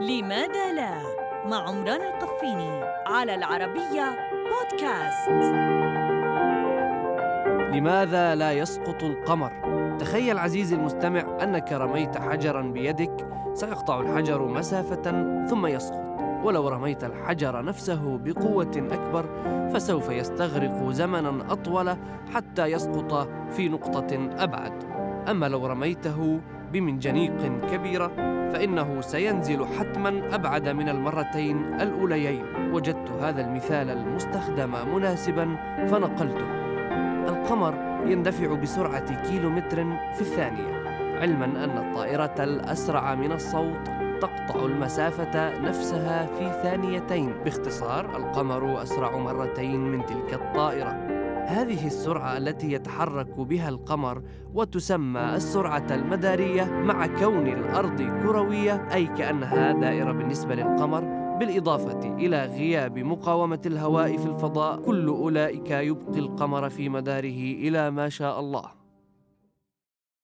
لماذا لا؟ مع عمران القفيني على العربية بودكاست. لماذا لا يسقط القمر؟ تخيل عزيزي المستمع أنك رميت حجرا بيدك سيقطع الحجر مسافة ثم يسقط. ولو رميت الحجر نفسه بقوة أكبر فسوف يستغرق زمنا أطول حتى يسقط في نقطة أبعد. أما لو رميته بمنجنيق كبيرة فإنه سينزل حتما أبعد من المرتين الأوليين. وجدت هذا المثال المستخدم مناسبا فنقلته. القمر يندفع بسرعة كيلومتر في الثانية علما أن الطائرة الأسرع من الصوت تقطع المسافة نفسها في ثانيتين. باختصار القمر أسرع مرتين من تلك الطائرة. هذه السرعة التي يتحرك بها القمر وتسمى السرعة المدارية مع كون الأرض كروية أي كأنها دائرة بالنسبة للقمر بالإضافة إلى غياب مقاومة الهواء في الفضاء. كل أولئك يبقي القمر في مداره إلى ما شاء الله.